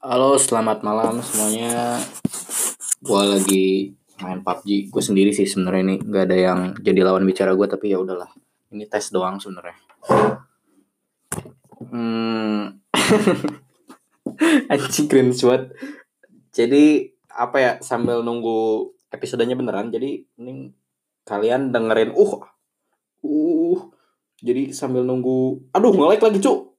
Halo, selamat malam semuanya. Gua lagi main PUBG. Gue sendiri sih sebenarnya ini nggak ada yang jadi lawan bicara gue tapi ya udahlah. Ini tes doang sebenarnya. Hmm. Anjing keren banget. Jadi apa ya sambil nunggu episodenya beneran. Jadi ini kalian dengerin uh uh jadi sambil nunggu aduh nge-like lagi cuk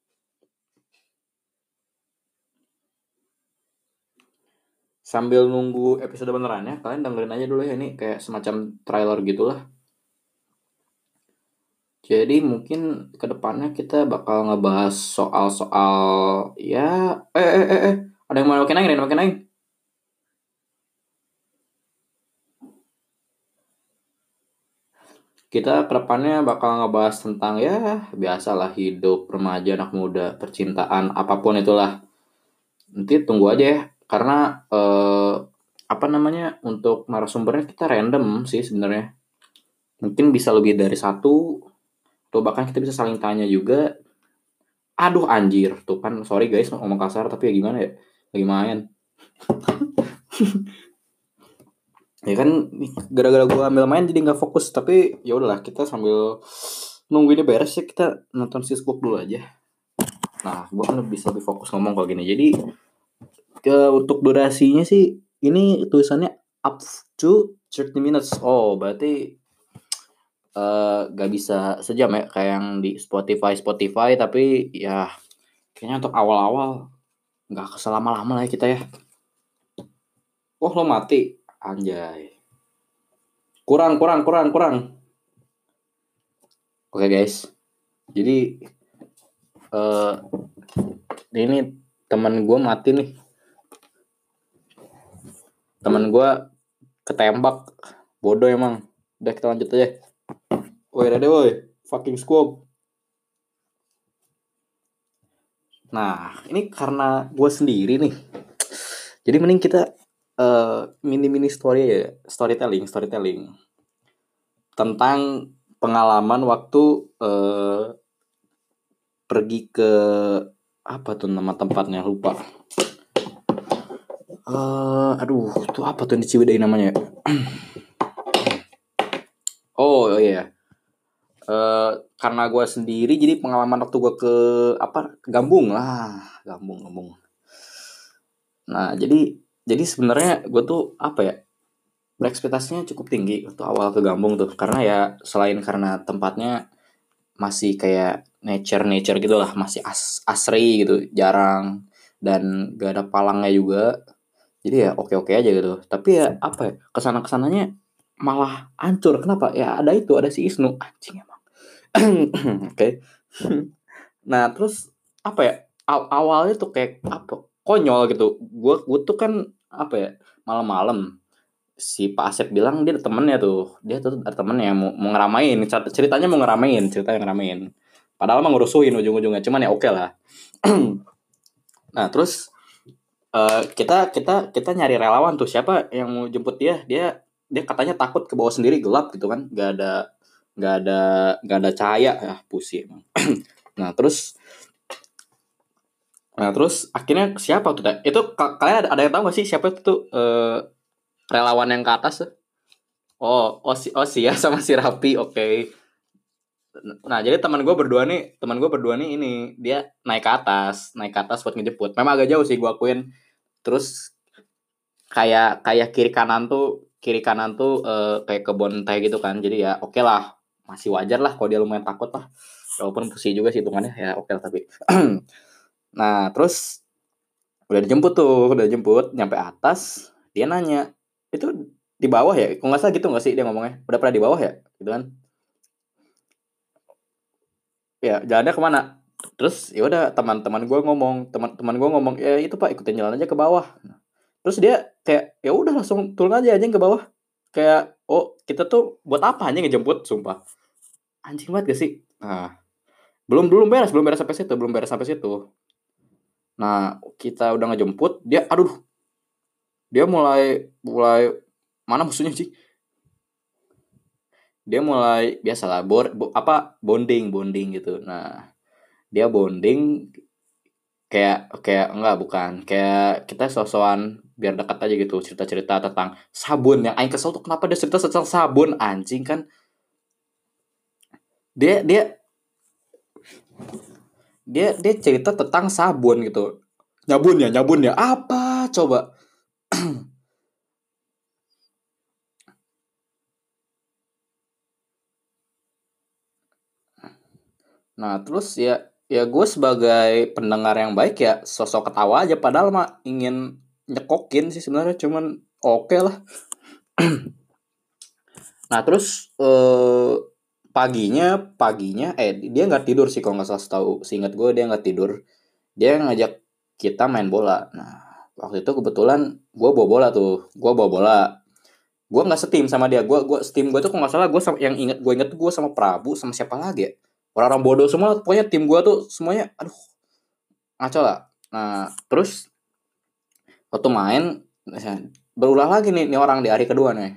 sambil nunggu episode beneran ya kalian dengerin aja dulu ya ini kayak semacam trailer gitulah. Jadi mungkin ke depannya kita bakal ngebahas soal-soal ya eh eh eh eh ada yang mau makin naik nih makin naik kita ke depannya bakal ngebahas tentang ya biasalah hidup remaja anak muda percintaan apa pun itulah. Nanti tunggu aja ya karena eh, apa namanya untuk narasumbernya kita random sih sebenarnya. Mungkin bisa lebih dari satu atau bahkan kita bisa saling tanya juga. Aduh anjir. Tuh kan sorry guys ngomong kasar tapi ya gimana ya? Lagi main. Ya kan gara-gara gue ambil main jadi nggak fokus. Tapi ya udahlah kita sambil nunggu ini beres ya kita nonton si dulu aja. Nah gue kan bisa lebih fokus ngomong kalau gini. Jadi ke untuk durasinya sih ini tulisannya up to 30 minutes oh berarti uh, gak bisa sejam ya kayak yang di Spotify Spotify tapi ya kayaknya untuk awal-awal nggak selama-lama lah ya kita ya oh lo mati Anjay. Kurang, kurang, kurang, kurang. Oke okay, guys. Jadi uh, ini teman gue mati nih. Teman gue ketembak. Bodoh emang. Udah kita lanjut aja. Woi, ada woi. Fucking squab. Nah, ini karena gue sendiri nih. Jadi mending kita uh, mini-mini story ya, storytelling, storytelling tentang pengalaman waktu uh, pergi ke apa tuh nama tempatnya lupa. Uh, aduh, tuh apa tuh di Ciwidey namanya? oh, oh iya. Uh, karena gue sendiri jadi pengalaman waktu gue ke apa ke Gambung lah. Gambung Gambung. Nah jadi jadi sebenarnya gue tuh apa ya berekspektasinya cukup tinggi waktu awal ke Gambung tuh. Karena ya selain karena tempatnya masih kayak nature nature gitulah masih as asri gitu jarang. Dan gak ada palangnya juga jadi ya oke oke aja gitu. Tapi ya apa ya ke sana ke sananya malah hancur. Kenapa? Ya ada itu ada si Isnu. Anjing emang. Oke. Nah terus apa ya aw awalnya tuh kayak apa konyol gitu. Gue gue tuh kan apa ya malam-malam si Pak Asep bilang dia ada temennya tuh. Dia tuh ada temennya mau, mau ngeramain ceritanya mau ngeramain ceritanya ngeramain padahal mah ngurusuin ujung-ujungnya. Cuman ya oke okay lah. Nah terus uh, kita kita kita nyari relawan tuh siapa yang mau jemput dia dia dia katanya takut ke bawah sendiri gelap gitu kan nggak ada nggak ada nggak ada cahaya ya pusing nah terus Nah terus akhirnya siapa tuh? Itu kalian ada, ada yang tahu gak sih siapa itu tuh uh, relawan yang ke atas? Oh, oh si, oh ya sama si Rapi, oke. Okay. Nah jadi teman gue berdua nih, teman gue berdua nih ini dia naik ke atas, naik ke atas buat ngejemput. Memang agak jauh sih gue akuin. Terus kayak kayak kiri kanan tuh kiri kanan tuh uh, kayak kebun teh gitu kan. Jadi ya oke okay lah, masih wajar lah kalau dia lumayan takut lah. Walaupun pusing juga sih hitungannya ya oke okay lah tapi. Nah, terus udah dijemput tuh, udah dijemput, nyampe atas, dia nanya, itu di bawah ya? Kok nggak salah gitu nggak sih dia ngomongnya? Udah pernah di bawah ya? Gitu kan? Ya, jalannya ke mana? Terus ya udah teman-teman gue ngomong, teman-teman gue ngomong, ya itu pak ikutin jalan aja ke bawah. Terus dia kayak ya udah langsung turun aja aja ke bawah. Kayak oh kita tuh buat apa aja ngejemput, sumpah. Anjing banget gak sih? Nah, belum belum beres, belum beres sampai situ, belum beres sampai situ. Nah, kita udah ngejemput, dia aduh. Dia mulai mulai mana musuhnya sih? Dia mulai biasalah bor, bo, apa bonding bonding gitu. Nah, dia bonding kayak kayak enggak bukan. Kayak kita sosokan biar dekat aja gitu cerita-cerita tentang sabun. Yang aing kesel tuh kenapa dia cerita tentang sabun anjing kan? Dia dia dia dia cerita tentang sabun gitu. Nyabun ya nyabun ya? Apa? Coba nah terus ya ya gue sebagai pendengar yang baik ya sosok ketawa aja padahal mah ingin nyekokin sih sebenarnya cuman oke okay lah. Nah terus eh, paginya paginya eh dia nggak tidur sih kalau nggak salah tahu seingat gue dia nggak tidur. Dia ngajak kita main bola. Nah waktu itu kebetulan gue bawa bola tuh gue bawa bola. Gue nggak setim sama dia gue gue steam gue tuh kalau nggak salah gue yang inget gue inget gue sama Prabu sama siapa lagi ya orang-orang bodoh semua pokoknya tim gue tuh semuanya aduh ngaco lah. Nah terus waktu main berulah lagi nih nih orang di hari kedua nih.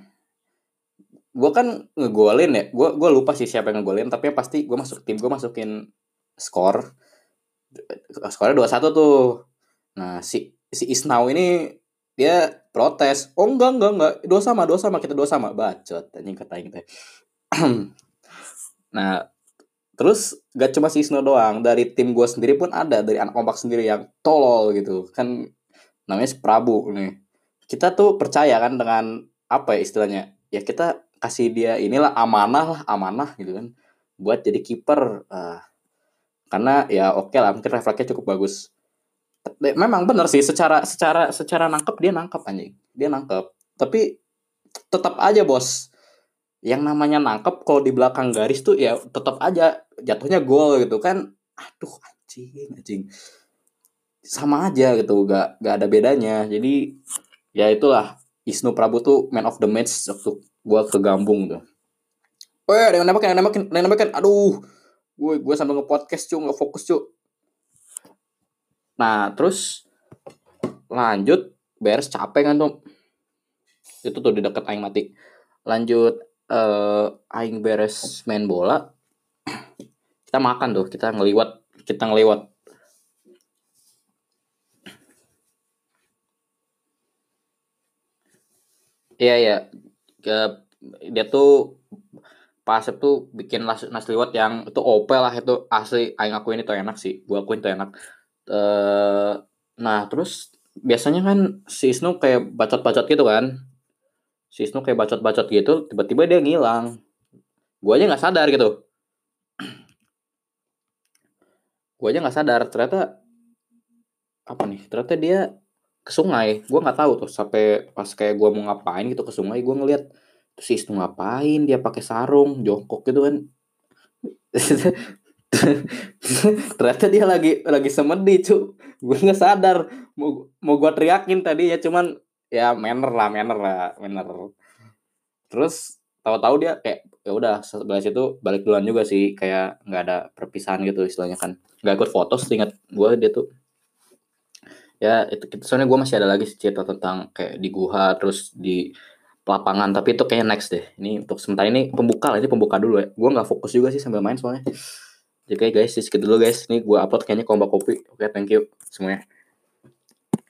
Gue kan ngegolin ya gue gue lupa sih siapa yang ngegolin tapi yang pasti gue masuk tim gue masukin skor. Skornya dua satu tuh. Nah si si Isnau ini dia protes oh enggak enggak enggak dua sama dua sama kita dua sama. Bacot anjing kata nah Terus gak cuma si Isno doang, dari tim gue sendiri pun ada dari anak kompak sendiri yang tolol gitu. Kan namanya si Prabu nih. Kita tuh percaya kan dengan apa ya istilahnya? Ya kita kasih dia inilah amanah lah, amanah gitu kan. Buat jadi kiper. Uh, karena ya oke okay lah, mungkin refleksnya cukup bagus. Memang bener sih secara secara secara nangkep dia nangkep anjing. Dia nangkep. Tapi tetap aja bos yang namanya nangkep kalau di belakang garis tuh ya tetap aja jatuhnya gol gitu kan aduh anjing anjing sama aja gitu gak gak ada bedanya jadi ya itulah Isnu Prabu tuh man of the match waktu gua ke Gambung tuh Oh ya, yang nembakin, yang nembakin, yang nembakin. Aduh, gue gue sambil nge-podcast cuy, nggak fokus cuy. Nah, terus lanjut beres capek kan tuh. Itu tuh di deket aing mati. Lanjut uh, aing beres main bola kita makan tuh kita ngeliwat kita ngeliwat iya ya ke dia tuh pas tuh bikin nasi, nasi liwet yang itu opel lah itu asli aing akuin itu enak sih gua akuin itu enak. Uh, nah terus biasanya kan si Isnu kayak bacot-bacot gitu kan si Isnu kayak bacot-bacot gitu tiba-tiba dia ngilang. Gue aja nggak sadar gitu. Gue aja nggak sadar ternyata apa nih ternyata dia ke sungai. Gue nggak tahu tuh sampai pas kayak gue mau ngapain gitu ke sungai gue ngeliat tuh si Isnu ngapain dia pakai sarung jongkok gitu kan. Ternyata dia lagi lagi semedi cu. Gue nggak sadar. Mau mau gue teriakin tadi ya cuman ya manner lah manner lah manner. Terus tahu-tahu dia kayak ya udah sebelah situ balik duluan juga sih kayak nggak ada perpisahan gitu istilahnya kan. Nggak ikut foto seingat gue dia tuh ya itu soalnya gue masih ada lagi cerita tentang kayak di guha terus di lapangan tapi itu kayak next deh. Ini untuk sementara ini pembuka lah ini pembuka dulu ya. Gue nggak fokus juga sih sambil main soalnya. Jadi guys segitu dulu guys ini gue upload kayaknya kompak kopi. Oke okay, thank you semuanya